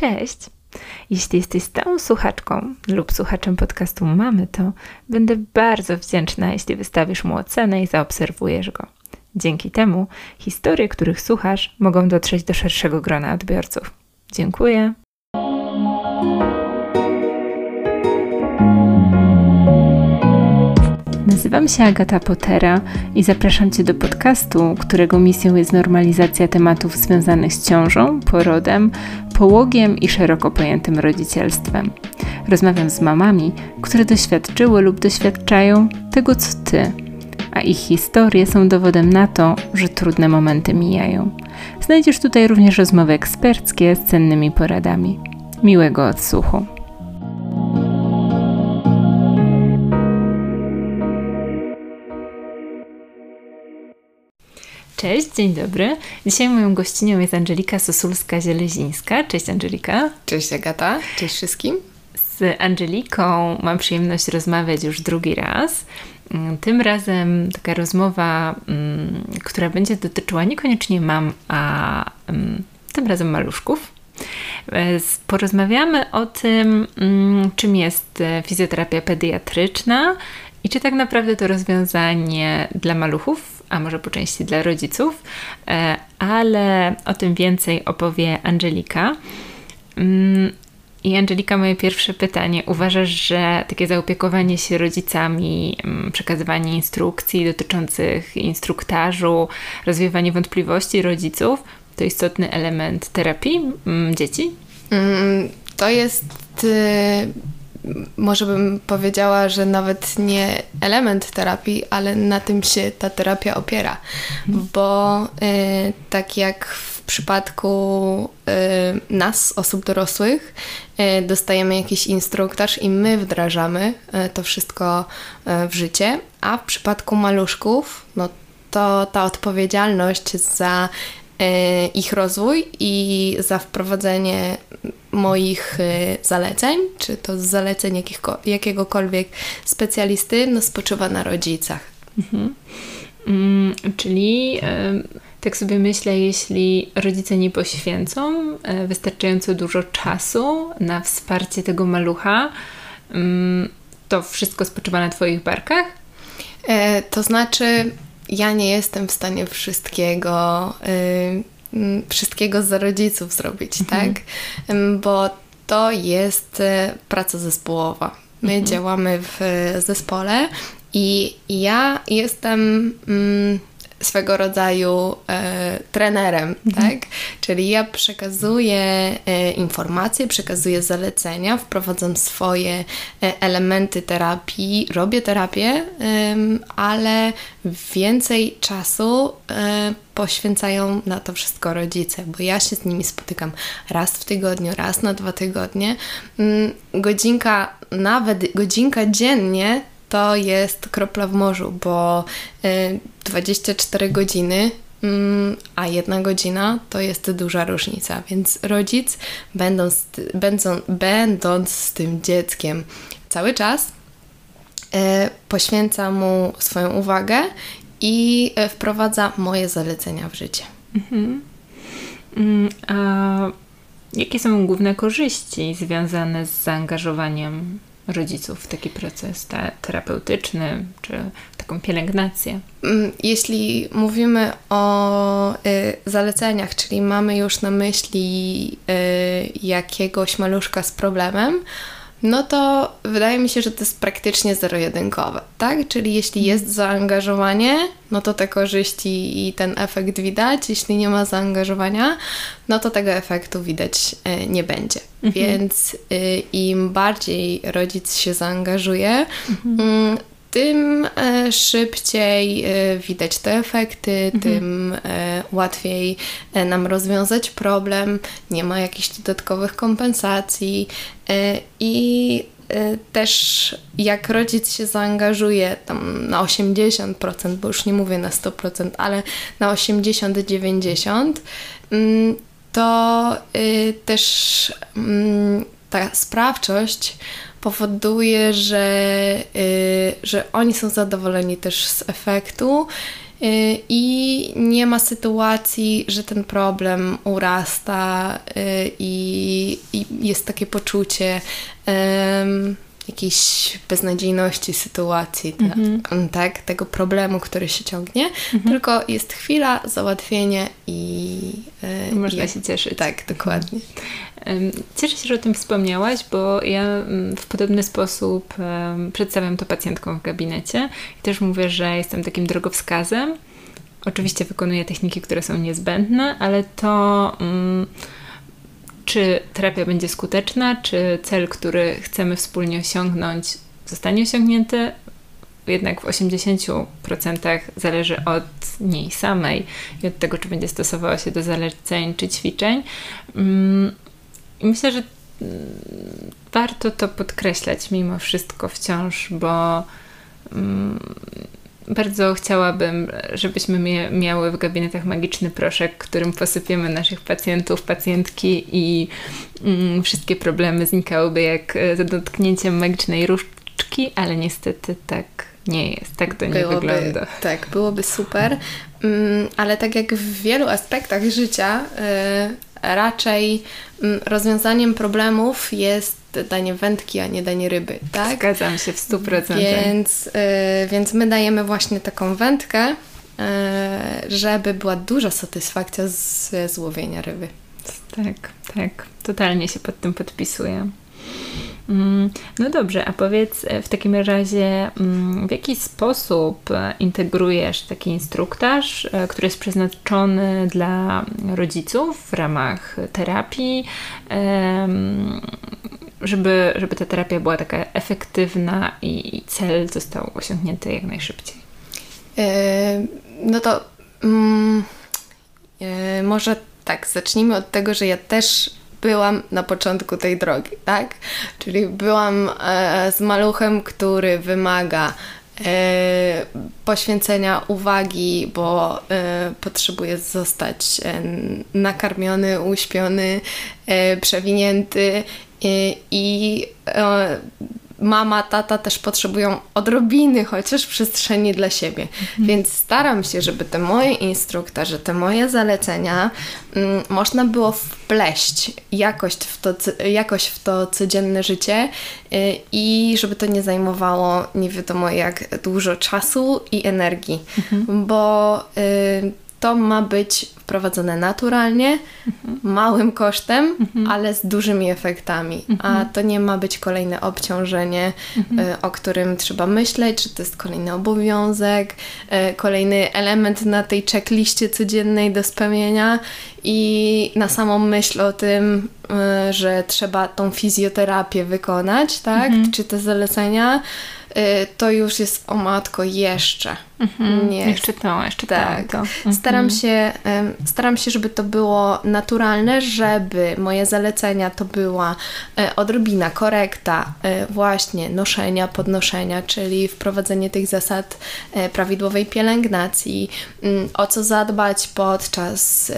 Cześć! Jeśli jesteś stałą słuchaczką lub słuchaczem podcastu Mamy, to będę bardzo wdzięczna, jeśli wystawisz mu ocenę i zaobserwujesz go. Dzięki temu historie, których słuchasz, mogą dotrzeć do szerszego grona odbiorców. Dziękuję. Nazywam się Agata Potera i zapraszam Cię do podcastu, którego misją jest normalizacja tematów związanych z ciążą, porodem, połogiem i szeroko pojętym rodzicielstwem. Rozmawiam z mamami, które doświadczyły lub doświadczają tego, co Ty, a ich historie są dowodem na to, że trudne momenty mijają. Znajdziesz tutaj również rozmowy eksperckie z cennymi poradami. Miłego odsłuchu. Cześć, dzień dobry. Dzisiaj moją gościnią jest Angelika Sosulska-Zielezińska. Cześć Angelika. Cześć Agata, cześć wszystkim. Z Angeliką mam przyjemność rozmawiać już drugi raz. Mm, tym razem taka rozmowa, mm, która będzie dotyczyła niekoniecznie mam, a mm, tym razem maluszków. Porozmawiamy o tym, czym jest e, fizjoterapia pediatryczna i czy tak naprawdę to rozwiązanie dla maluchów a może po części dla rodziców, e, ale o tym więcej opowie Angelika. Mm, I Angelika, moje pierwsze pytanie. Uważasz, że takie zaopiekowanie się rodzicami, mm, przekazywanie instrukcji dotyczących instruktażu, rozwiewanie wątpliwości rodziców to istotny element terapii mm, dzieci? To jest y, może bym powiedziała, że nawet nie element terapii, ale na tym się ta terapia opiera. Mhm. Bo y, tak jak w przypadku y, nas, osób dorosłych, y, dostajemy jakiś instruktaż i my wdrażamy y, to wszystko y, w życie, a w przypadku maluszków, no to ta odpowiedzialność za ich rozwój i za wprowadzenie moich y, zaleceń, czy to z zaleceń jakiegokolwiek specjalisty, no spoczywa na rodzicach. Mhm. Mm, czyli y, tak sobie myślę, jeśli rodzice nie poświęcą y, wystarczająco dużo czasu na wsparcie tego malucha, mm, to wszystko spoczywa na Twoich barkach? E, to znaczy, ja nie jestem w stanie wszystkiego Mm, wszystkiego za rodziców zrobić, mhm. tak? Bo to jest e, praca zespołowa. My mhm. działamy w zespole i ja jestem mm, swego rodzaju e, trenerem, mhm. tak? Czyli ja przekazuję e, informacje, przekazuję zalecenia, wprowadzam swoje e, elementy terapii, robię terapię, ale więcej czasu e, poświęcają na to wszystko rodzice, bo ja się z nimi spotykam raz w tygodniu, raz na dwa tygodnie. Mm, godzinka, nawet godzinka dziennie to jest kropla w morzu, bo 24 y, godziny mm, a jedna godzina to jest duża różnica, więc rodzic, będąc, będąc, z tym dzieckiem cały czas, y, poświęca mu swoją uwagę i y, wprowadza moje zalecenia w życie. Mhm. Mm, a jakie są główne korzyści związane z zaangażowaniem rodziców w taki proces te, terapeutyczny czy taką pielęgnację? Mm, jeśli mówimy o y, zaleceniach, czyli mamy już na myśli y, jakiegoś maluszka z problemem, no to wydaje mi się, że to jest praktycznie zero-jedynkowe, tak? Czyli jeśli jest zaangażowanie, no to te korzyści i ten efekt widać. Jeśli nie ma zaangażowania, no to tego efektu widać e, nie będzie. Mhm. Więc y, im bardziej rodzic się zaangażuje, mhm. Tym e, szybciej e, widać te efekty, mhm. tym e, łatwiej nam rozwiązać problem, nie ma jakichś dodatkowych kompensacji i też jak rodzic się zaangażuje tam na 80%, bo już nie mówię na 100%, ale na 80-90%, mm, to też mm, ta sprawczość powoduje, że, yy, że oni są zadowoleni też z efektu i nie ma sytuacji, że ten problem urasta i, i jest takie poczucie jakiejś beznadziejności sytuacji, mhm. tak, tego problemu, który się ciągnie, mhm. tylko jest chwila, załatwienie i... Yy, Można się cieszyć. Tak, dokładnie. Cieszę się, że o tym wspomniałaś, bo ja mm, w podobny sposób przedstawiam to pacjentkom w gabinecie i też mówię, że jestem takim drogowskazem. Oczywiście wykonuję techniki, które są niezbędne, ale to... Um, czy terapia będzie skuteczna, czy cel, który chcemy wspólnie osiągnąć, zostanie osiągnięty, jednak w 80% zależy od niej samej i od tego, czy będzie stosowała się do zaleceń czy ćwiczeń. Mm, I myślę, że mm, warto to podkreślać mimo wszystko wciąż, bo mm, bardzo chciałabym, żebyśmy miały w gabinetach magiczny proszek, którym posypiemy naszych pacjentów, pacjentki i mm, wszystkie problemy znikałyby jak e, za dotknięciem magicznej różdżki, ale niestety tak nie jest, tak to nie byłoby, wygląda. Tak, byłoby super, mm, ale tak jak w wielu aspektach życia, y, raczej mm, rozwiązaniem problemów jest danie wędki, a nie danie ryby, tak? Zgadzam się w stu procentach. Więc, yy, więc my dajemy właśnie taką wędkę, yy, żeby była duża satysfakcja z złowienia ryby. Tak, tak. Totalnie się pod tym podpisuję. Mm, no dobrze, a powiedz e, w takim razie, mm, w jaki sposób e, integrujesz taki instruktaż, e, który jest przeznaczony dla rodziców w ramach terapii, żeby, żeby ta terapia była taka efektywna i cel został osiągnięty jak najszybciej? No to mm, może tak, zacznijmy od tego, że ja też byłam na początku tej drogi, tak? Czyli byłam e, z maluchem, który wymaga e, poświęcenia uwagi, bo e, potrzebuje zostać e, nakarmiony, uśpiony, e, przewinięty i e, mama, tata też potrzebują odrobiny chociaż przestrzeni dla siebie. Mhm. Więc staram się, żeby te moje instruktorze, te moje zalecenia mm, można było wpleść jakoś w, to, jakoś w to codzienne życie y, i żeby to nie zajmowało nie wiadomo jak dużo czasu i energii, mhm. bo y, to ma być wprowadzone naturalnie, mhm. małym kosztem, mhm. ale z dużymi efektami. Mhm. A to nie ma być kolejne obciążenie, mhm. y, o którym trzeba myśleć, że to jest kolejny obowiązek, y, kolejny element na tej checkliście codziennej do spełnienia i na samą myśl o tym, y, że trzeba tą fizjoterapię wykonać, tak? Mhm. Czy te zalecenia to już jest o matko jeszcze. Mhm, nie. Jeszcze to, jeszcze tak. to. Mhm. Staram, się, staram się, żeby to było naturalne, żeby moje zalecenia to była e, odrobina, korekta e, właśnie noszenia, podnoszenia, czyli wprowadzenie tych zasad e, prawidłowej pielęgnacji, mm, o co zadbać podczas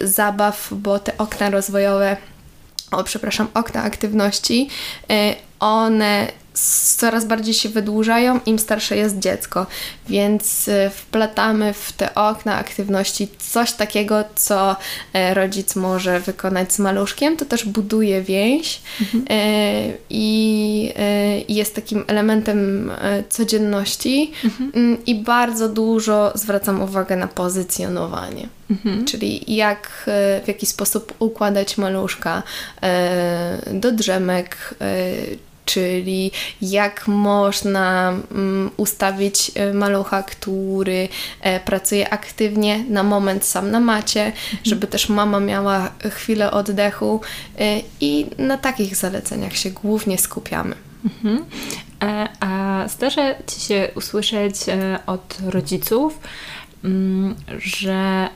zabaw, bo te okna rozwojowe o przepraszam, okna aktywności, one coraz bardziej się wydłużają, im starsze jest dziecko, więc y, wplatamy w te okna aktywności coś takiego, co e, rodzic może wykonać z maluszkiem, to też buduje więź mhm. E, i e, jest takim elementem codzienności mhm. Mm, i bardzo dużo zwracam uwagę na pozycjonowanie. Mhm. Czyli jak, w jaki sposób układać maluszka do drzemek, czyli jak można mm, ustawić e, malucha, który e, pracuje aktywnie na moment sam na macie, mhm. żeby też mama miała chwilę oddechu e, i na takich zaleceniach się głównie skupiamy. Mhm. A zdarza Ci się usłyszeć od rodziców, mm, że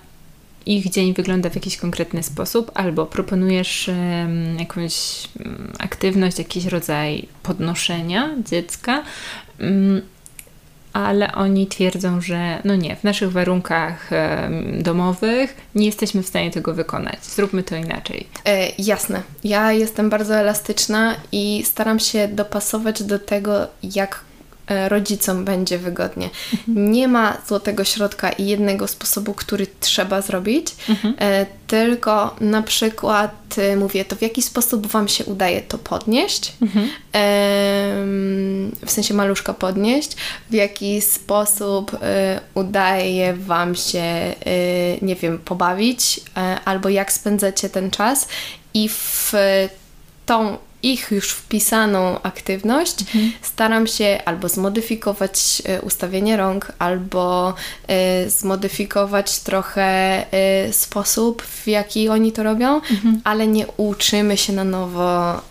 ich dzień wygląda w jakiś konkretny sposób, albo proponujesz um, jakąś um, aktywność, jakiś rodzaj podnoszenia dziecka, um, ale oni twierdzą, że no nie, w naszych warunkach domowych nie jesteśmy w stanie tego wykonać. Zróbmy to inaczej. E, jasne. Ja jestem bardzo elastyczna i staram się dopasować do tego, jak rodzicom będzie wygodnie. Nie ma złotego środka i jednego sposobu, który trzeba zrobić, mhm. tylko na przykład mówię to, w jaki sposób Wam się udaje to podnieść, mhm. w sensie maluszka podnieść, w jaki sposób udaje Wam się, nie wiem, pobawić, albo jak spędzacie ten czas i w tą ich już wpisaną aktywność mhm. staram się albo zmodyfikować e, ustawienie rąk, albo y, zmodyfikować trochę y, sposób, w jaki oni to robią, mhm. ale nie uczymy się na nowo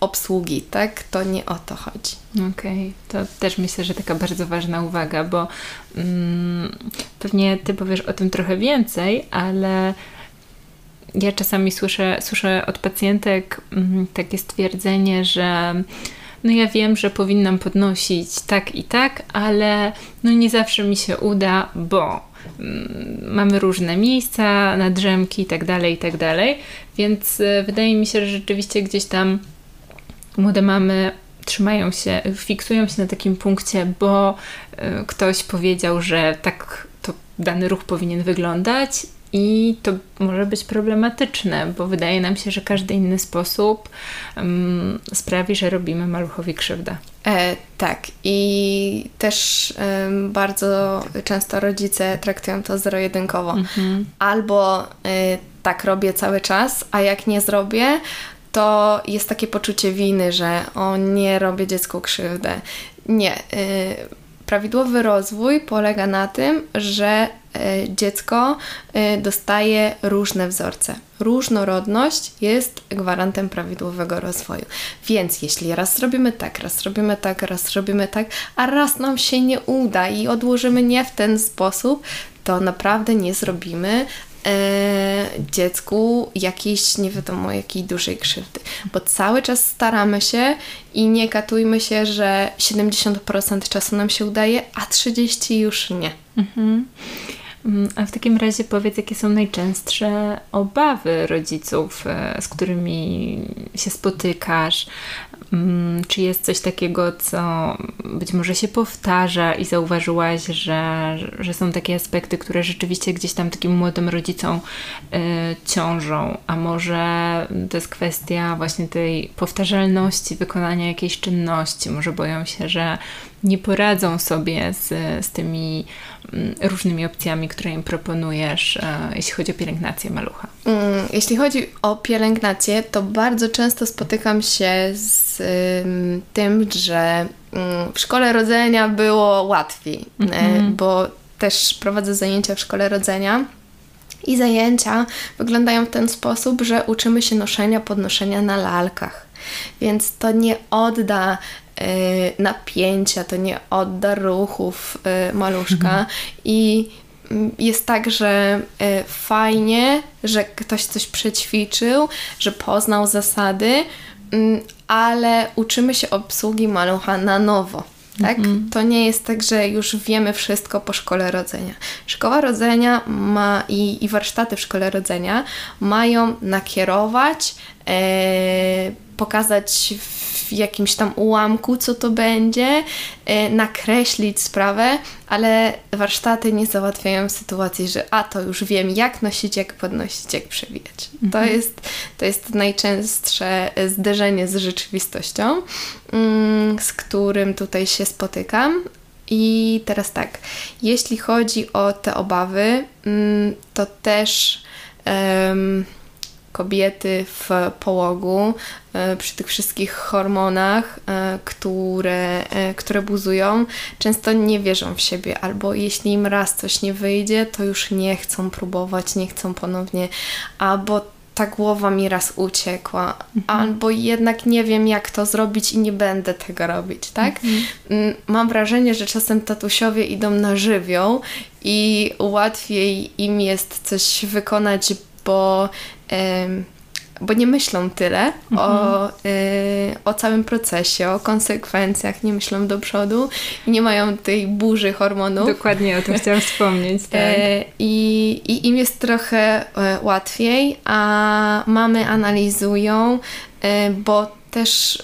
obsługi, tak? To nie o to chodzi. Okej, okay. to też myślę, że taka bardzo ważna uwaga, bo mm, pewnie Ty powiesz o tym trochę więcej, ale ja czasami słyszę, słyszę od pacjentek mm, takie stwierdzenie, że no ja wiem, że powinnam podnosić tak i tak, ale no nie zawsze mi się uda, bo mm, mamy różne miejsca na drzemki i tak dalej, i tak więc y, wydaje mi się, że rzeczywiście gdzieś tam młode mamy trzymają się, fiksują się na takim punkcie, bo y, ktoś powiedział, że tak to dany ruch powinien wyglądać i to może być problematyczne, bo wydaje nam się, że każdy inny sposób um, sprawi, że robimy maluchowi krzywdę. E, tak, i też bardzo często rodzice traktują to zero-jedynkowo. Mhm. Albo y, tak robię cały czas, a jak nie zrobię, to jest takie poczucie winy, że o nie robię dziecku krzywdę. Nie. Y, prawidłowy rozwój polega na tym, że E, dziecko e, dostaje różne wzorce. Różnorodność jest gwarantem prawidłowego rozwoju. Więc jeśli raz zrobimy tak, raz zrobimy tak, raz zrobimy tak, a raz nam się nie uda i odłożymy nie w ten sposób, to naprawdę nie zrobimy dziecku jakiejś nie wiadomo jakiej dużej krzywdy. Bo cały czas staramy się i nie katujmy się, że 70% czasu nam się udaje, a 30% już nie. Mhm. Mm, a w takim razie powiedz, jakie są najczęstsze obawy rodziców, e, z którymi się spotykasz? Mm, czy jest coś takiego, co być może się powtarza i zauważyłaś, że, że są takie aspekty, które rzeczywiście gdzieś tam takim młodym rodzicom y, ciążą? A może to jest kwestia właśnie tej powtarzalności wykonania jakiejś czynności? Może boją się, że nie poradzą sobie z, z tymi różnymi opcjami, które im proponujesz, e, jeśli chodzi o pielęgnację malucha? Mm, jeśli chodzi o pielęgnację, to bardzo często spotykam się z tym, że mm, w szkole rodzenia było łatwiej, mm-hmm. bo też prowadzę zajęcia w szkole rodzenia. I zajęcia wyglądają w ten sposób, że uczymy się noszenia, podnoszenia na lalkach. Więc to nie odda napięcia, to nie odda ruchów y, maluszka mhm. i mm, jest tak, że y, fajnie, że ktoś coś przećwiczył, że poznał zasady, mm, ale uczymy się obsługi malucha na nowo. Tak? Mhm. To nie jest tak, że już wiemy wszystko po szkole rodzenia. Szkoła rodzenia ma i, i warsztaty w szkole rodzenia mają nakierować, e, pokazać w jakimś tam ułamku, co to będzie, e, nakreślić sprawę, ale warsztaty nie załatwiają sytuacji, że a to już wiem, jak nosić, jak podnosić, jak przewijać. Mhm. To, jest, to jest najczęstsze zderzenie z rzeczywistością, mm, z którym tutaj się spotykam. I teraz tak, jeśli chodzi o te obawy, mm, to też. Um, kobiety w połogu, e, przy tych wszystkich hormonach, e, które, e, które buzują, często nie wierzą w siebie, albo jeśli im raz coś nie wyjdzie, to już nie chcą próbować, nie chcą ponownie, albo ta głowa mi raz uciekła, mhm. albo jednak nie wiem, jak to zrobić i nie będę tego robić, tak? Mhm. Mm, mam wrażenie, że czasem tatusiowie idą na żywioł i łatwiej im jest coś wykonać, bo bo nie myślą tyle mhm. o, y, o całym procesie, o konsekwencjach, nie myślą do przodu i nie mają tej burzy hormonów. Dokładnie o tym chciałam wspomnieć. Tak. E, i, I im jest trochę e, łatwiej, a mamy analizują, e, bo też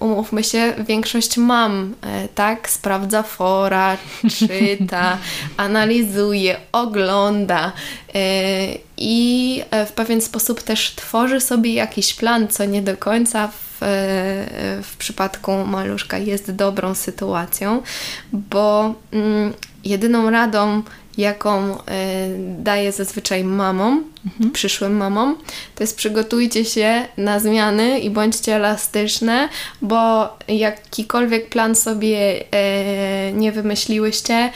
umówmy się, większość mam, tak, sprawdza fora, czyta, analizuje, ogląda i w pewien sposób też tworzy sobie jakiś plan, co nie do końca w w przypadku maluszka jest dobrą sytuacją, bo mm, jedyną radą, jaką y, daję zazwyczaj mamom, mhm. przyszłym mamom, to jest przygotujcie się na zmiany i bądźcie elastyczne, bo jakikolwiek plan sobie y, nie wymyśliłyście,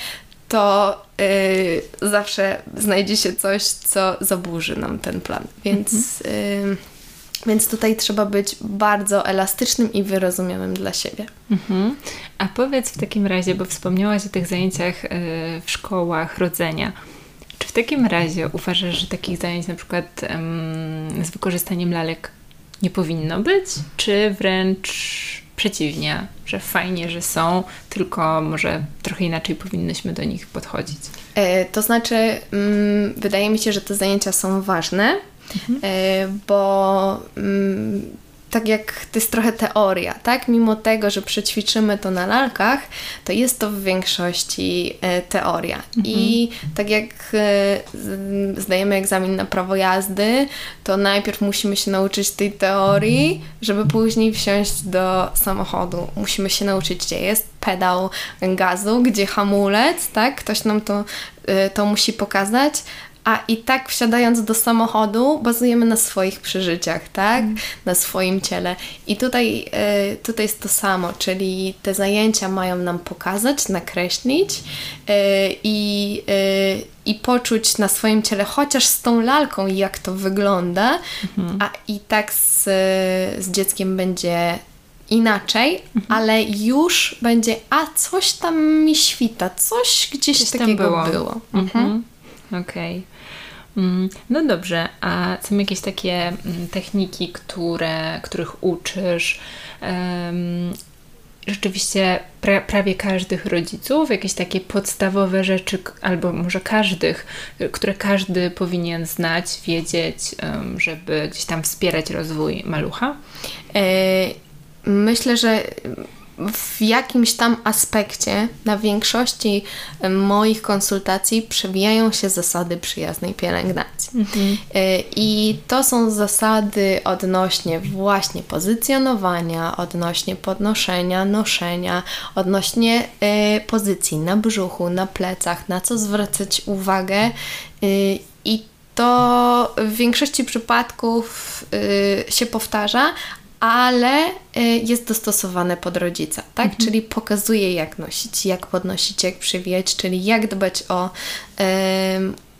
to y, zawsze znajdzie się coś, co zaburzy nam ten plan. Więc mhm. Więc tutaj trzeba być bardzo elastycznym i wyrozumiałym dla siebie. Mhm. A powiedz w takim razie, bo wspomniałaś o tych zajęciach e, w szkołach rodzenia. Czy w takim razie uważasz, że takich zajęć na przykład z wykorzystaniem lalek nie powinno być? Czy wręcz przeciwnie, że fajnie, że są, tylko może trochę inaczej powinnyśmy do nich podchodzić? E, to znaczy, mm, wydaje mi się, że te zajęcia są ważne, mhm. bo mm, tak jak to jest trochę teoria, tak? Mimo tego, że przećwiczymy to na lalkach, to jest to w większości e, teoria. Mhm. I tak jak e, zdajemy egzamin na prawo jazdy, to najpierw musimy się nauczyć tej teorii, żeby później wsiąść do samochodu. Musimy się nauczyć, gdzie jest pedał gazu, gdzie hamulec, tak? Ktoś nam to, to musi pokazać, a i tak wsiadając do samochodu bazujemy na swoich przeżyciach, tak? Mm. Na swoim ciele. I tutaj, y, tutaj jest to samo, czyli te zajęcia mają nam pokazać, nakreślić y, i, y, i poczuć na swoim ciele, chociaż z tą lalką, jak to wygląda, mhm. a i tak z, z dzieckiem będzie inaczej, mhm. ale już będzie, a coś tam mi świta, coś gdzieś coś takiego było. było. Mhm. Okej. Okay. Mm, no dobrze, a są jakieś takie mm, techniki, które, których uczysz? Rzeczywiście pra, prawie każdych rodziców, jakieś takie podstawowe rzeczy, albo może każdych, które każdy powinien znać, wiedzieć, żeby gdzieś tam wspierać rozwój malucha? E, myślę, że w jakimś tam aspekcie na większości moich konsultacji przewijają się zasady przyjaznej pielęgnacji. Mhm. E, I to są zasady odnośnie właśnie pozycjonowania, odnośnie podnoszenia, noszenia, odnośnie e, pozycji na brzuchu, na plecach, na co zwracać uwagę. E, I to w większości przypadków się powtarza, ale y, jest dostosowane pod rodzica, tak? Mhm. Czyli pokazuje, jak nosić, jak podnosić, jak przywijać, czyli jak dbać o,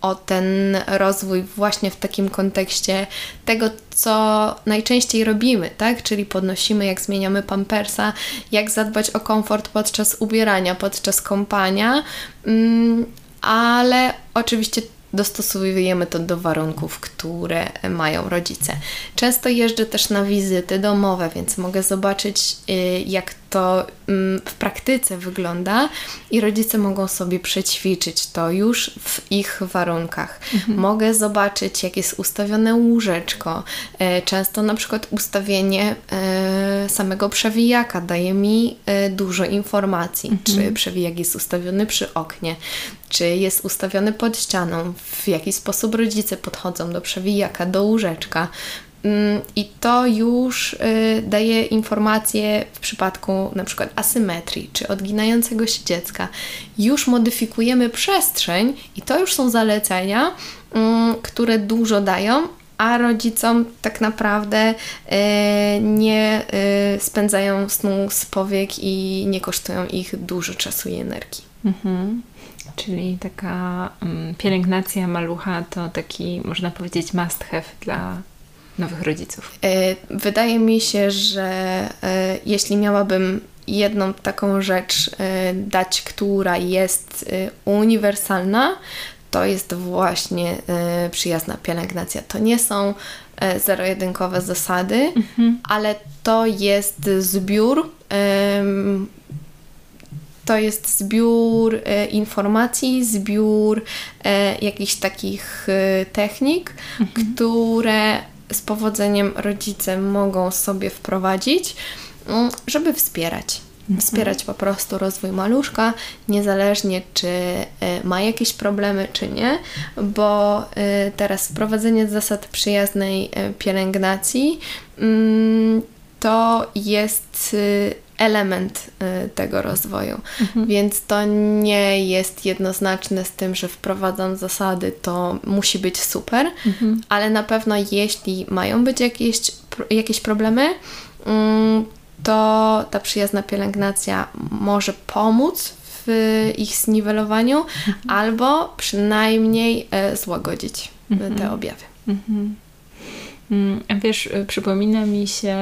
o ten rozwój właśnie w takim kontekście tego, co najczęściej robimy, tak? Czyli podnosimy, jak zmieniamy pampersa, jak zadbać o komfort podczas ubierania, podczas kąpania, mm, ale oczywiście dostosowujemy to do warunków, które mają rodzice. Często jeżdżę też na wizyty domowe, więc mogę zobaczyć, y, jak to mm, w praktyce wygląda i rodzice mogą sobie przećwiczyć to już w ich warunkach. Mhm. Mogę zobaczyć, jak jest ustawione łóżeczko. E, często na przykład ustawienie e, samego przewijaka daje mi e, dużo informacji, mhm. czy przewijak jest ustawiony przy oknie, czy jest ustawiony pod ścianą, w jaki sposób rodzice podchodzą do przewijaka, do łóżeczka. Mm, I to już y, daje informacje w przypadku na przykład asymetrii czy odginającego się dziecka. Już modyfikujemy przestrzeń i to już są zalecenia, mm, które dużo dają, a rodzicom tak naprawdę y, nie y, spędzają snu z powiek i nie kosztują ich dużo czasu i energii. Mhm. Czyli taka um, pielęgnacja malucha to taki, można powiedzieć, must have dla nowych rodziców? E, wydaje mi się, że e, jeśli miałabym jedną taką rzecz e, dać, która jest uniwersalna, to jest właśnie przyjazna pielęgnacja. To nie są zero-jedynkowe zasady, mhm. ale to jest zbiór to jest zbiór informacji, zbiór jakichś takich technik, mhm. które z powodzeniem rodzice mogą sobie wprowadzić, mm, żeby wspierać. Mhm. Wspierać po prostu rozwój maluszka, niezależnie czy y, ma jakieś problemy, czy nie, bo y, teraz wprowadzenie zasad przyjaznej y, pielęgnacji mm, to jest element tego rozwoju. Mhm. Więc to nie jest jednoznaczne z tym, że wprowadzam zasady, to musi być super, mhm. ale na pewno jeśli mają być jakieś, jakieś problemy, mm, to ta przyjazna pielęgnacja może pomóc w ich zniwelowaniu mhm. albo przynajmniej e, złagodzić e, te mhm. objawy. Mhm. Mm, wiesz, e, przypomina mi się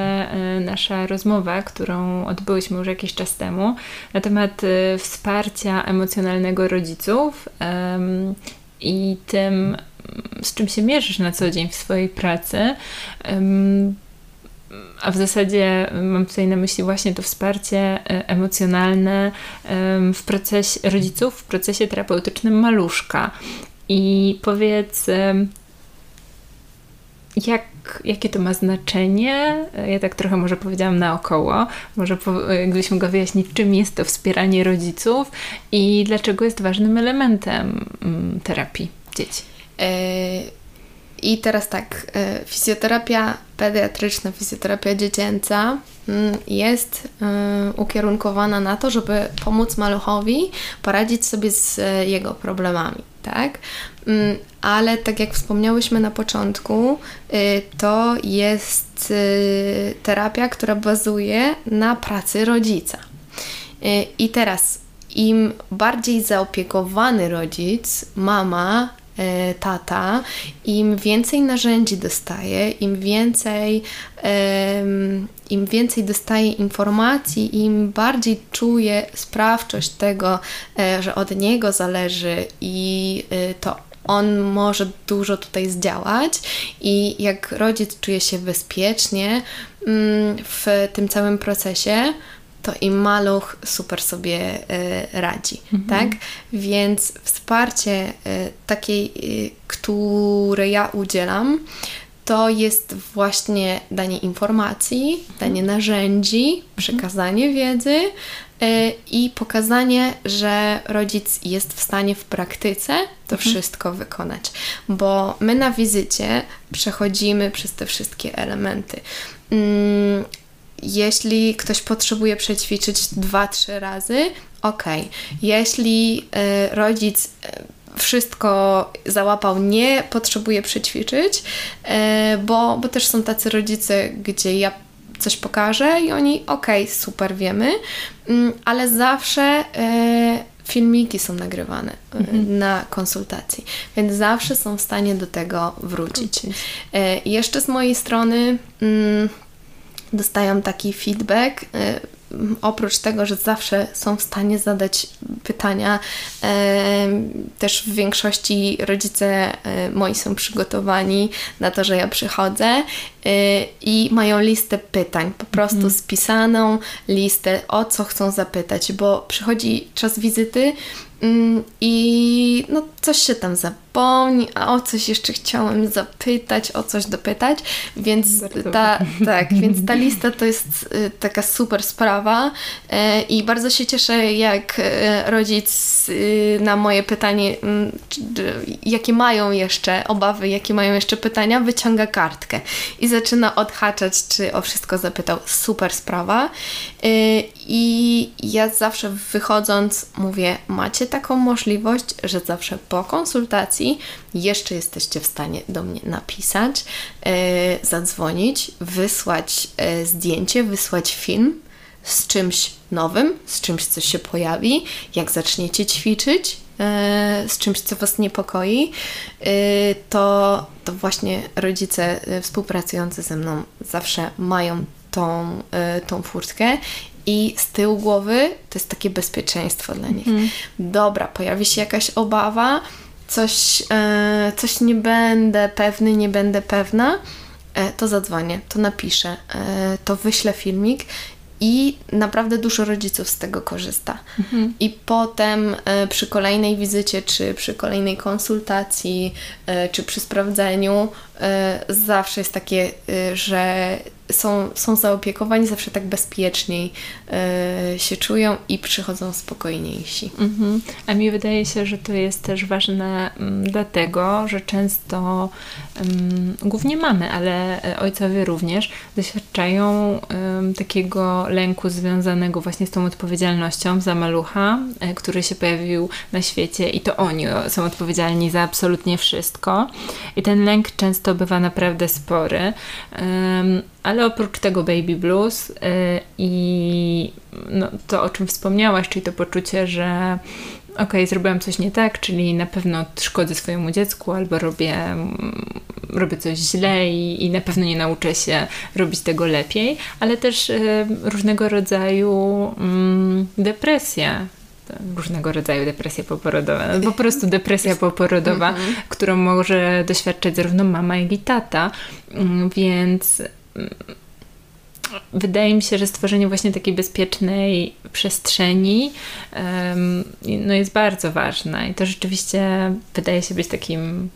nasza rozmowa, którą odbyłyśmy już jakiś czas temu na temat wsparcia emocjonalnego rodziców i tym, z czym się mierzysz na co dzień w swojej pracy a w zasadzie mam tutaj na myśli właśnie to wsparcie e, emocjonalne w procesie rodziców, w procesie terapeutycznym maluszka. I powiedz, jak, jakie to ma znaczenie? Ja tak trochę może powiedziałam naokoło. Może po, mogła wyjaśnić, czym jest to wspieranie rodziców i dlaczego jest ważnym elementem mm, terapii dzieci. E i teraz tak, e, fizjoterapia pediatryczna, fizjoterapia dziecięca mm, jest e, ukierunkowana na to, żeby pomóc maluchowi poradzić sobie z jego problemami, tak? Mm, ale tak jak wspomniałyśmy na początku, to jest terapia, która bazuje na pracy rodzica. I teraz im bardziej zaopiekowany rodzic, mama, tata, im więcej narzędzi dostaje, im więcej, im więcej dostaje informacji, im bardziej czuje sprawczość tego, e, że od niego zależy i to on może dużo tutaj zdziałać i jak rodzic czuje się bezpiecznie mm, w tym całym procesie, to i maluch super sobie e, radzi, mhm. tak? Więc wsparcie e, takiej, e, które ja udzielam, to jest właśnie danie informacji, danie mhm. narzędzi, mhm. przekazanie wiedzy i pokazanie, że rodzic jest w stanie w praktyce to mhm. wszystko wykonać. Bo my na wizycie przechodzimy przez te wszystkie elementy. Mm, jeśli ktoś potrzebuje przećwiczyć dwa, trzy razy, ok. Jeśli y, rodzic y, wszystko załapał, nie potrzebuje przećwiczyć, bo, bo też są tacy rodzice, gdzie ja coś pokażę i oni, ok, super, wiemy, mm, ale zawsze filmiki są nagrywane mhm. na konsultacji, więc zawsze są w stanie do tego wrócić. jeszcze z mojej strony mm, dostają taki feedback. Oprócz tego, że zawsze są w stanie zadać pytania, też w większości rodzice y, moi są przygotowani na to, że ja przychodzę i mają listę pytań, po prostu mm. spisaną listę, o co chcą zapytać, bo przychodzi czas wizyty mm, i no, coś się tam zapomni, a o coś jeszcze chciałem zapytać, o coś dopytać, więc ta, tak, więc ta lista to jest y, taka super sprawa y, i bardzo się cieszę, jak y, rodzic na moje pytanie, mm, jakie mają jeszcze obawy, jakie mają jeszcze pytania, wyciąga kartkę i zaczyna odhaczać, czy o wszystko zapytał. Super sprawa. I ja zawsze wychodząc mówię, macie taką możliwość, że zawsze po konsultacji jeszcze jesteście w stanie do mnie napisać, e, zadzwonić, wysłać e, zdjęcie, wysłać film z czymś nowym, z czymś, co się pojawi, jak zaczniecie ćwiczyć, e, z czymś, co Was niepokoi, to, to właśnie rodzice współpracujący ze mną zawsze mają tą, tą furtkę i z tyłu głowy to jest takie bezpieczeństwo dla nich. Mm. Dobra, pojawi się jakaś obawa, coś, e, coś nie będę pewny, nie będę pewna, e, to zadzwonię, to napiszę, e, to wyślę filmik I naprawdę dużo rodziców z tego korzysta. Mhm. I potem e, przy kolejnej wizycie, czy przy kolejnej konsultacji, e, czy przy sprawdzeniu, e, zawsze jest takie, że są, są zaopiekowani, zawsze tak bezpieczniej y, się czują i przychodzą spokojniejsi. Mhm. A mi wydaje się, że to jest też ważne mm, dlatego, że często mm, głównie mamy, ale e, ojcowie również doświadczają takiego lęku związanego właśnie z tą odpowiedzialnością za malucha, y, który się pojawił na świecie i to oni są odpowiedzialni za absolutnie wszystko. I ten lęk często bywa naprawdę spory ale oprócz tego baby blues yy, i no, to, o czym wspomniałaś, czyli to poczucie, że okej, okay, zrobiłam coś nie tak, czyli na pewno szkodzę swojemu dziecku albo robię, mm, robię coś źle i, i na pewno nie nauczę się robić tego lepiej, ale też yy, różnego rodzaju yy, depresja, różnego rodzaju depresja poporodowa. No, po prostu depresja poporodowa, mhm. którą może doświadczać zarówno mama, jak i tata. Mm, więc wydaje mi się, że stworzenie właśnie takiej bezpiecznej przestrzeni no jest bardzo ważne i to rzeczywiście wydaje się być takim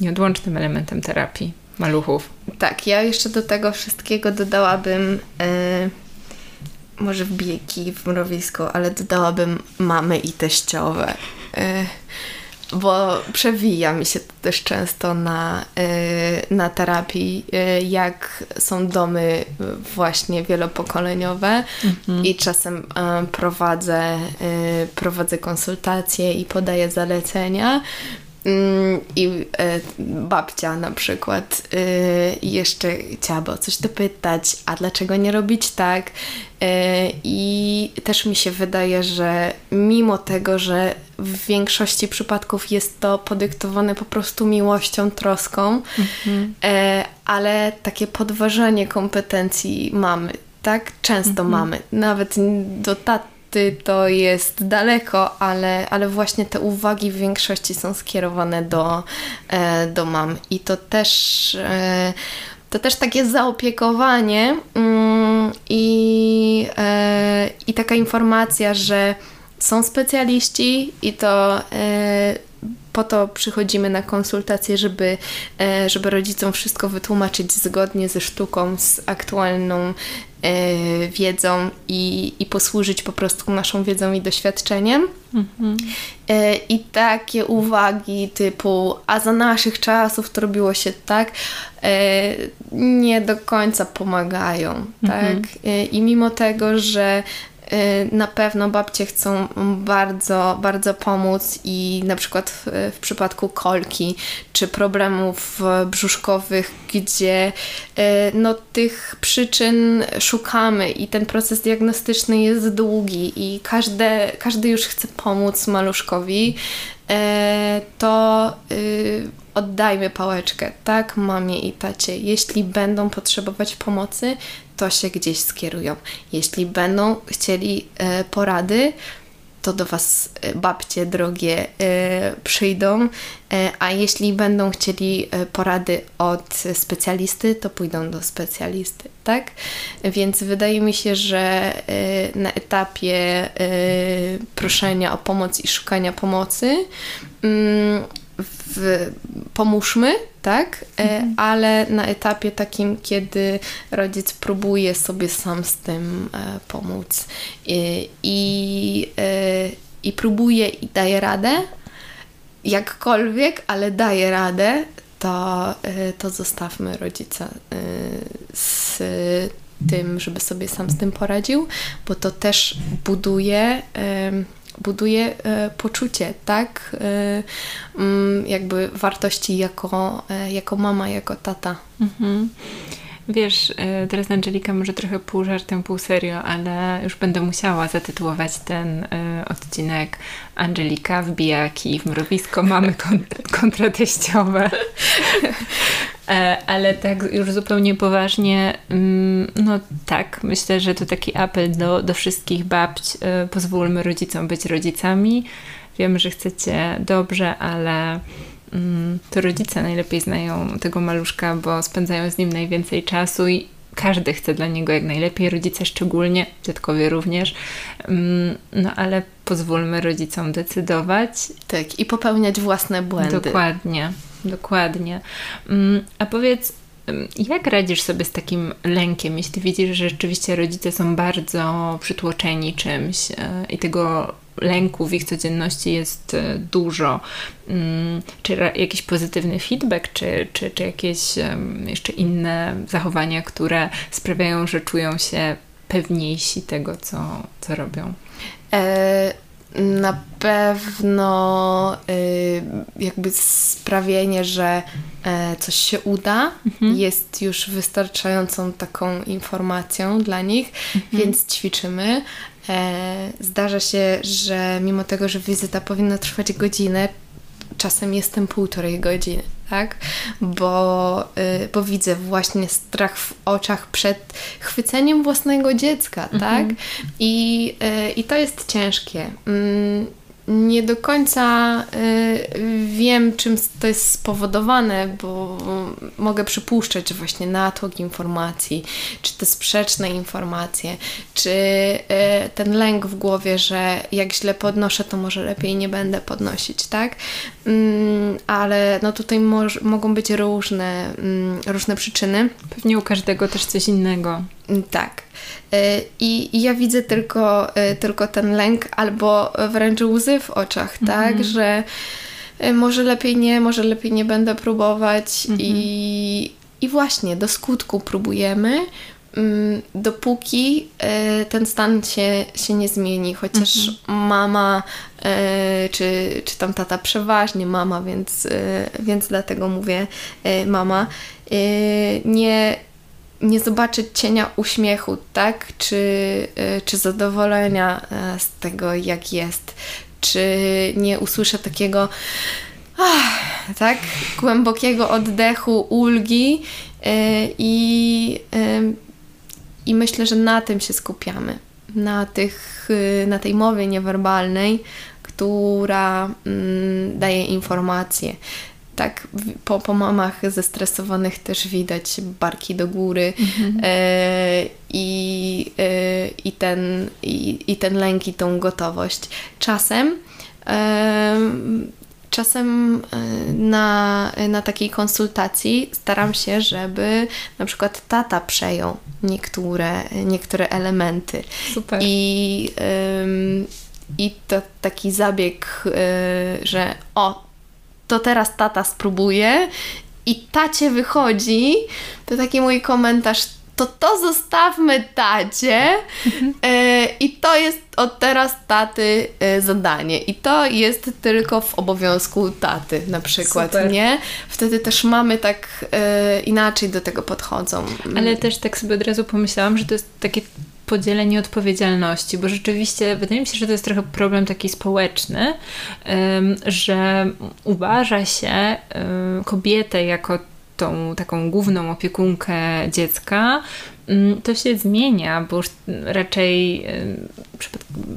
nieodłącznym elementem terapii maluchów. Tak, ja jeszcze do tego wszystkiego dodałabym yy, może wbijeki w mrowisko, ale dodałabym mamy i teściowe. Yy bo przewija mi się to też często na, y, na terapii, y, jak są domy właśnie wielopokoleniowe mhm. i czasem y, prowadzę, prowadzę konsultacje i podaję zalecenia. Mm, I babcia na przykład jeszcze chciałaby o coś dopytać, a dlaczego nie robić tak? I też mi się wydaje, że mimo tego, że w większości przypadków jest to podyktowane po prostu miłością, troską, mhm. e, ale takie podważanie kompetencji mamy, tak? Często mhm. mamy. Nawet do taty to jest daleko, ale, ale właśnie te uwagi w większości są skierowane do, e, do mam. I to też. E, to też takie zaopiekowanie mm, i, e, i taka informacja, że są specjaliści i to po to przychodzimy na konsultacje, żeby, żeby rodzicom wszystko wytłumaczyć zgodnie ze sztuką, z aktualną wiedzą i, i posłużyć po prostu naszą wiedzą i doświadczeniem. Mhm. I takie uwagi typu, a za naszych czasów to robiło się tak, nie do końca pomagają. Mhm. Tak? I mimo tego, że na pewno babcie chcą bardzo, bardzo pomóc i na przykład w, w przypadku kolki czy problemów brzuszkowych, gdzie y, no, tych przyczyn szukamy i ten proces diagnostyczny jest długi i każde, każdy już chce pomóc maluszkowi, y, to oddajmy pałeczkę, tak, mamie i tacie. Jeśli będą potrzebować pomocy, to się gdzieś skierują. Jeśli będą chcieli e, porady, to do Was e, babcie drogie e, przyjdą, a jeśli będą chcieli porady od specjalisty, to pójdą do specjalisty, tak? Więc wydaje mi się, że na etapie proszenia o pomoc i szukania pomocy mm, w, pomóżmy, tak? E, mhm. Ale na etapie takim, kiedy rodzic próbuje sobie sam z tym e, pomóc i, i, e, i próbuje i daje radę, jakkolwiek, ale daje radę, to, to zostawmy rodzica z tym, żeby sobie sam z tym poradził, bo to też buduje buduje e, poczucie, tak? E, mm, jakby wartości jako, e, jako mama, jako tata. Mhm. Wiesz, teraz Angelika może trochę pół żartem, pół serio, ale już będę musiała zatytułować ten odcinek Angelika wbijaki w mrowisko mamy kontrateściowe. E, ale tak już zupełnie poważnie, mm, no tak, myślę, że to taki apel do, do wszystkich babć. E, pozwólmy rodzicom być rodzicami. Wiem, że chcecie dobrze, ale to rodzice najlepiej znają tego maluszka, bo spędzają z nim najwięcej czasu i każdy chce dla niego jak najlepiej, rodzice szczególnie, dziadkowie również, mm, no ale pozwólmy rodzicom decydować. Tak, i popełniać własne błędy. Dokładnie, dokładnie. Mm, a powiedz, mm, jak radzisz sobie z takim lękiem, jeśli widzisz, że rzeczywiście rodzice są bardzo przytłoczeni czymś e, i tego lęku w ich codzienności jest e, dużo. Mm, czy jakiś pozytywny feedback, czy, czy, czy jakieś jeszcze inne zachowania, które sprawiają, że czują się pewniejsi tego, co, co robią? E, na pewno y, jakby sprawienie, że e, coś się uda, mhm. jest już wystarczającą taką informacją dla nich, mhm. więc ćwiczymy. E, zdarza się, że mimo tego, że wizyta powinna trwać godzinę, czasem jestem półtorej godziny, tak? Bo, y, bo widzę właśnie strach w oczach przed chwyceniem własnego dziecka, tak? Mhm. I, y, I to jest ciężkie. Mm, nie do końca y, wiem, czym to jest spowodowane, bo mogę przypuszczać, że właśnie natłok informacji, czy te sprzeczne informacje, czy y, ten lęk w głowie, że jak źle podnoszę, to może lepiej nie będę podnosić, tak? Mm, ale no tutaj mogą być różne, mm, różne przyczyny. Pewnie u każdego też coś innego. Tak. Y, I, I, ja widzę tylko, y, tylko ten lęk albo wręcz łzy w oczach, tak, mhm. że y, może lepiej nie, może lepiej nie będę próbować mhm. i, i właśnie do skutku próbujemy, mm, dopóki ten stan się, się nie zmieni, chociaż mhm. mama czy, czy tam tata przeważnie mama, więc, więc dlatego mówię mama, nie nie zobaczyć cienia uśmiechu, tak? Czy, y, czy zadowolenia e, z tego, jak jest. Czy nie usłyszę takiego tak? Głębokiego oddechu, ulgi y, i, y, i myślę, że na tym się skupiamy. Na, tych, na tej mowie niewerbalnej, która mm, daje informacje tak po, po mamach zestresowanych też widać barki do góry mhm. e, i, e, i, ten, i, i ten lęk i tą gotowość. Czasem e, czasem e, na, na takiej konsultacji staram się, żeby na przykład tata przejął niektóre, niektóre elementy. Super. I, i to taki zabieg, e, że o, to teraz tata spróbuje i tacie wychodzi, to taki mój komentarz, to to zostawmy tacie mhm. e, i to jest od teraz taty e, zadanie i to jest tylko w obowiązku taty na przykład, Super. nie? Wtedy też mamy tak e, inaczej do tego podchodzą. Ale też tak sobie od razu pomyślałam, że to jest takie podzielenie odpowiedzialności, bo rzeczywiście wydaje mi się, że to jest trochę problem taki społeczny, że uważa się kobietę jako tą taką główną opiekunkę dziecka, mm, to się zmienia, bo już raczej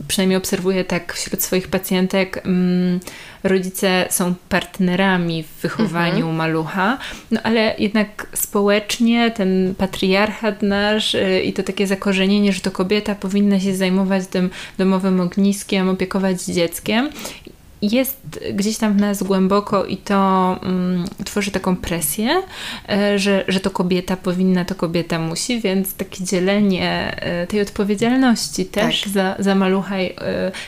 przynajmniej obserwuję tak wśród swoich pacjentek, mm, rodzice są partnerami w wychowaniu mhm. malucha, no ale jednak społecznie ten patriarchat nasz y, i to takie zakorzenienie, że to kobieta powinna się zajmować tym domowym ogniskiem, opiekować dzieckiem jest gdzieś tam w nas głęboko i to mm, tworzy taką presję, e, że, że to kobieta powinna, to kobieta musi, więc takie dzielenie e, tej odpowiedzialności też tak. za, za malucha, e,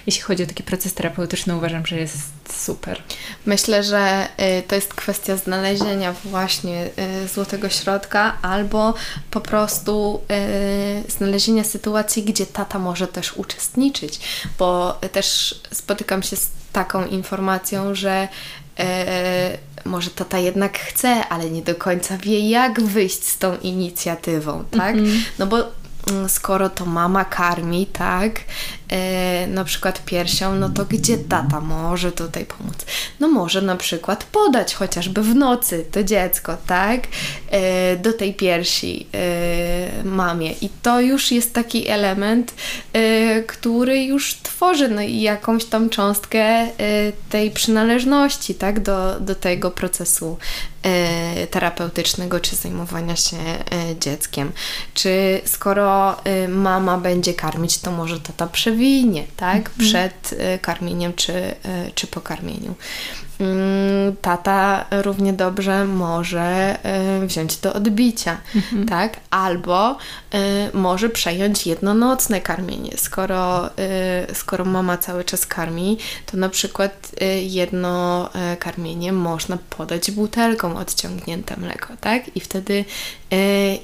jeśli chodzi o taki proces terapeutyczny, uważam, że jest super. Myślę, że to jest kwestia znalezienia właśnie złotego środka albo po prostu znalezienia sytuacji, gdzie tata może też uczestniczyć, bo też spotykam się z taką informacją, że e, może tata jednak chce, ale nie do końca wie, jak wyjść z tą inicjatywą, tak? Mm -hmm. No bo mm, skoro to mama karmi, tak, e, na przykład piersią, no to gdzie tata może tutaj pomóc? No może na przykład podać chociażby w nocy to dziecko, tak, e, do tej piersi e, mamie. I to już jest taki element, który już tworzy no, jakąś tam cząstkę tej przynależności tak, do, do tego procesu terapeutycznego czy zajmowania się dzieckiem. Czy skoro mama będzie karmić, to może tata przewinie tak, mhm. przed karmieniem czy, czy po karmieniu. Mm, tata równie dobrze może y, wziąć do odbicia, mhm. tak? Albo y, może przejąć jednonocne karmienie. Skoro, y, skoro mama cały czas karmi, to na przykład jedno karmienie można podać butelką odciągnięte mleko, tak? I wtedy,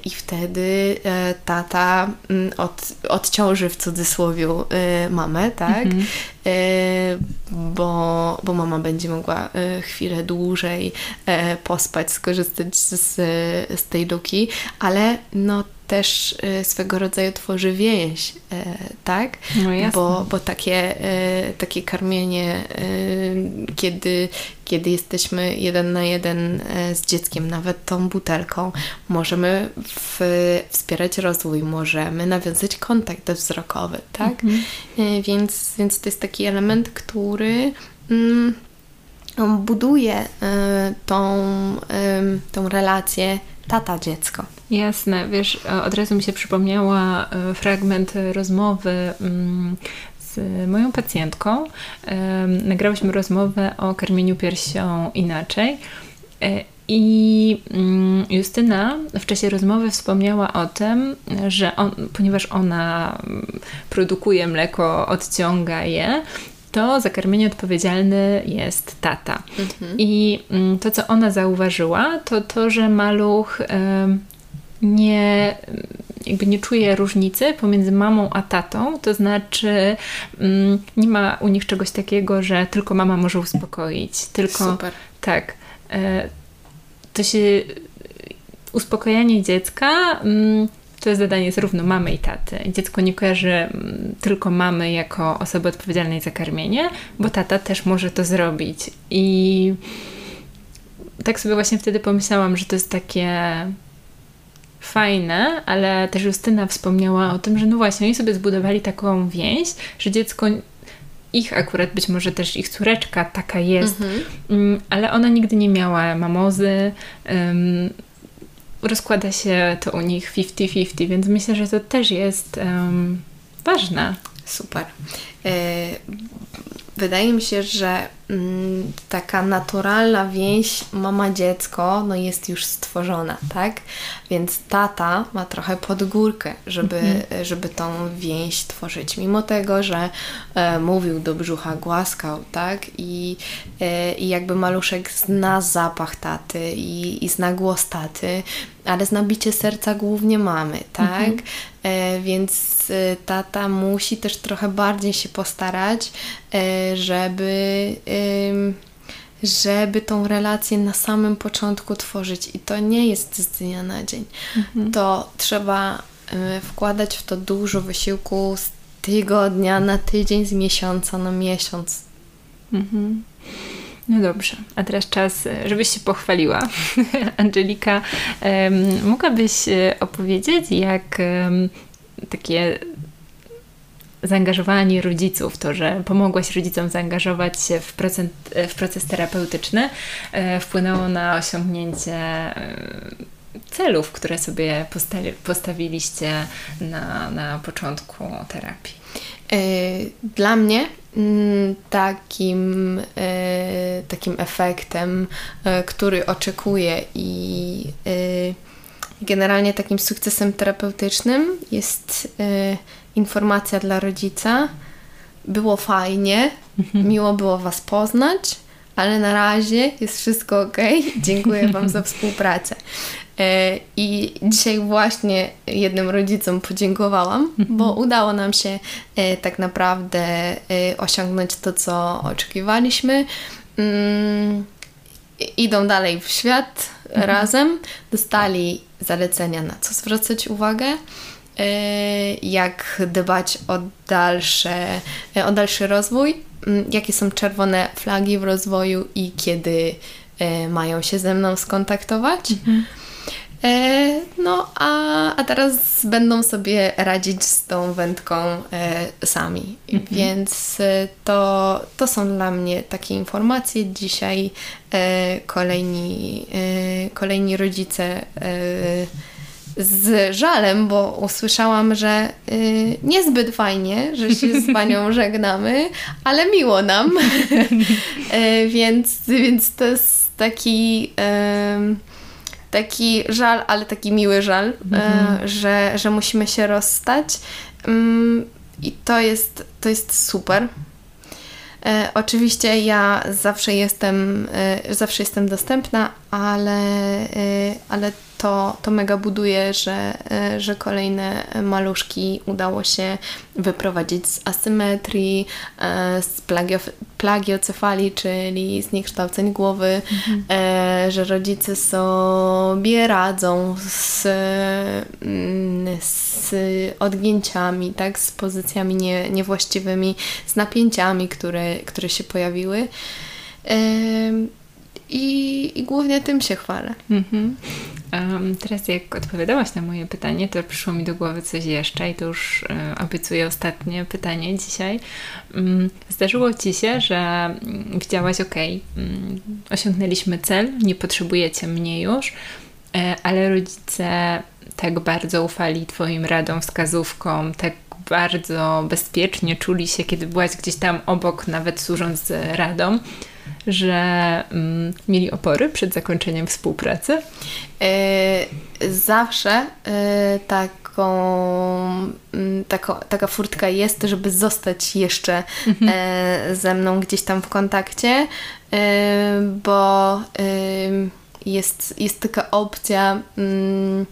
i wtedy tata mm, od, odciąży w cudzysłowie mamę, tak? Mhm. Bo, bo mama będzie mogła E, chwilę dłużej e, pospać, skorzystać z, z tej luki, ale no też e, swego rodzaju tworzy więź, tak? No bo, bo takie, takie karmienie, kiedy, kiedy jesteśmy jeden na jeden z dzieckiem, nawet tą butelką, możemy w, wspierać rozwój, możemy nawiązać kontakt wzrokowy, tak? Mhm. Więc, więc to jest taki element, który. Mm, buduje y, tą, tą relację tata-dziecko. Jasne, wiesz, od razu mi się przypomniała y, fragment rozmowy mm, z moją pacjentką. Nagrałyśmy rozmowę o karmieniu piersią inaczej. Y, I mm, Justyna w czasie rozmowy wspomniała o tym, że on, ponieważ ona mm, produkuje mleko, odciąga je, to za karmienie odpowiedzialny jest tata. Mhm. I mm, to, co ona zauważyła, to to, że maluch nie, jakby nie czuje różnicy pomiędzy mamą a tatą, to znaczy mm, nie ma u nich czegoś takiego, że tylko mama może uspokoić, tylko Super. tak. E, to się uspokajanie dziecka to jest zadanie zarówno mamy i taty. Dziecko nie kojarzy mm, tylko mamy jako osoby odpowiedzialnej za karmienie, bo tata też może to zrobić. I tak sobie właśnie wtedy pomyślałam, że to jest takie fajne, ale też Justyna wspomniała o tym, że no właśnie, oni sobie zbudowali taką więź, że dziecko ich akurat, być może też ich córeczka taka jest, mhm. Mm, ale ona nigdy nie miała mamozy, rozkłada się to u nich 50-50, więc myślę, że to też jest um, ważne. Super. E, wydaje mi się, że taka naturalna więź mama-dziecko no jest już stworzona, tak? Więc tata ma trochę podgórkę, żeby, mhm. żeby tą więź tworzyć. Mimo tego, że e, mówił do brzucha, głaskał, tak? I, e, i jakby maluszek zna zapach taty i, i zna głos taty, ale zna bicie serca głównie mamy, tak? Mhm. E, więc e, tata musi też trochę bardziej się postarać, e, żeby żeby tą relację na samym początku tworzyć i to nie jest z dnia na dzień. Mhm. To trzeba wkładać w to dużo wysiłku z tygodnia na tydzień, z miesiąca na miesiąc. Mhm. No dobrze, a teraz czas, żebyś się pochwaliła. Angelika, um, mogłabyś opowiedzieć, jak um, takie zaangażowanie rodziców, to, że pomogłaś rodzicom zaangażować się w, proces, w proces terapeutyczny, e, wpłynęło na osiągnięcie e, celów, które sobie postawi, postawiliście na, na początku terapii? E, dla mnie mm, takim, takim efektem, który oczekuję i generalnie takim sukcesem terapeutycznym jest informacja dla rodzica. Było fajnie, mhm. miło było Was poznać, ale na razie jest wszystko ok. Dziękuję Wam za współpracę. E, I dzisiaj właśnie jednym rodzicom podziękowałam, mhm. bo udało nam się e, tak naprawdę osiągnąć to, co oczekiwaliśmy. Mm, idą dalej w świat mhm. razem, dostali zalecenia, na co zwracać uwagę, e, jak dbać o, dalsze, e, o dalszy rozwój, jakie są czerwone flagi w rozwoju i kiedy e, mają się ze mną skontaktować. Mhm. E, no, a, a teraz będą sobie radzić z tą wędką e, sami. Mhm. Więc e, to, to są dla mnie takie informacje. Dzisiaj e, kolejni, e, kolejni rodzice z żalem, bo usłyszałam, że y, niezbyt fajnie, że się z panią żegnamy, ale miło nam. y, więc, więc to jest taki. Y, taki żal, ale taki miły żal, mhm. że, że musimy się rozstać. Mm, I to jest, to jest super. E, oczywiście ja zawsze jestem, e, zawsze jestem dostępna, ale, e, ale to, to mega buduje, że, e, że kolejne maluszki udało się wyprowadzić z asymetrii, e, z plagio, plagiocefalii, czyli zniekształceń głowy, mhm. Że rodzice sobie radzą z, mm, z odgięciami, tak, z pozycjami nie, niewłaściwymi, z napięciami, które, które się pojawiły. I, i głównie tym się chwalę. Um, teraz jak odpowiadałaś na moje pytanie, to przyszło mi do głowy coś jeszcze i to już um, obiecuję ostatnie pytanie dzisiaj. Um, zdarzyło Ci się, że um, widziałaś, ok, osiągnęliśmy cel, nie potrzebujecie mnie już, e, ale rodzice tak bardzo ufali Twoim radom, wskazówkom, tak bardzo bezpiecznie czuli się, kiedy byłaś gdzieś tam obok, nawet służąc radą, że mm, mieli opory przed zakończeniem współpracy? Yy, zawsze yy, taką, tako, taka furtka jest, żeby zostać jeszcze mhm. E, ze mną gdzieś tam w kontakcie, bo jest, jest taka opcja mm,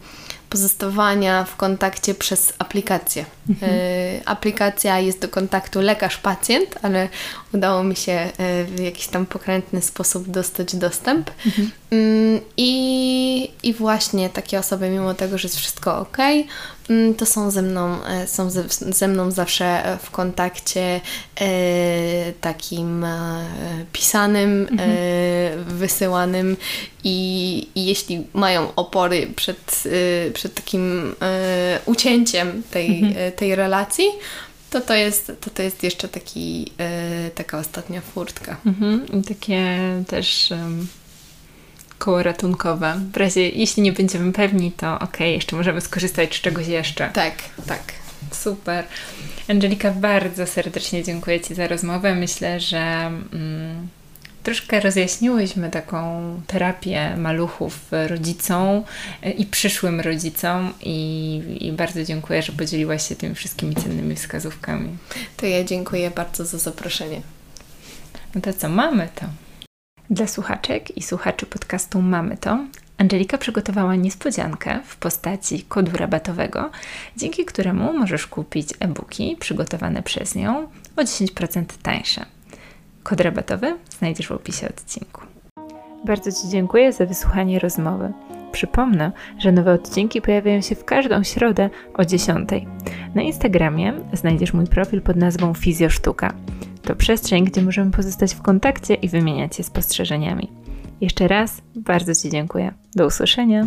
pozostawania w kontakcie przez aplikację. E, aplikacja jest do kontaktu lekarz-pacjent, ale udało mi się e, w jakiś tam pokrętny sposób dostać dostęp. Mhm. Mm, I, I właśnie takie osoby, mimo tego, że jest wszystko ok, mm, to są ze mną, e, są ze, ze mną zawsze w kontakcie takim pisanym, mhm. wysyłanym i, i, jeśli mają opory przed, przed takim ucięciem tej, mhm. Tej relacji, to to jest, to to jest jeszcze taki, taka ostatnia furtka. Mhm. I takie też koło ratunkowe. W razie, jeśli nie będziemy pewni, to ok, jeszcze możemy skorzystać z czegoś jeszcze. Tak, tak. Super. Angelika, bardzo serdecznie dziękuję Ci za rozmowę. Myślę, że mm, troszkę rozjaśniłyśmy taką terapię maluchów rodzicom i przyszłym rodzicom i, i bardzo dziękuję, że podzieliłaś się tymi wszystkimi cennymi wskazówkami. To ja dziękuję bardzo za zaproszenie. No to co, mamy to. Dla słuchaczek i słuchaczy podcastu Mamy to Angelika przygotowała niespodziankę w postaci kodu rabatowego, dzięki któremu możesz kupić e-booki przygotowane przez nią o 10% tańsze. Kod rabatowy znajdziesz w opisie odcinku. Bardzo Ci dziękuję za wysłuchanie rozmowy. Przypomnę, że nowe odcinki pojawiają się w każdą środę o 10. Na Instagramie znajdziesz mój profil pod nazwą Fizjosztuka. To przestrzeń, gdzie możemy pozostać w kontakcie i wymieniać się spostrzeżeniami. Jeszcze raz bardzo Ci dziękuję. Do usłyszenia.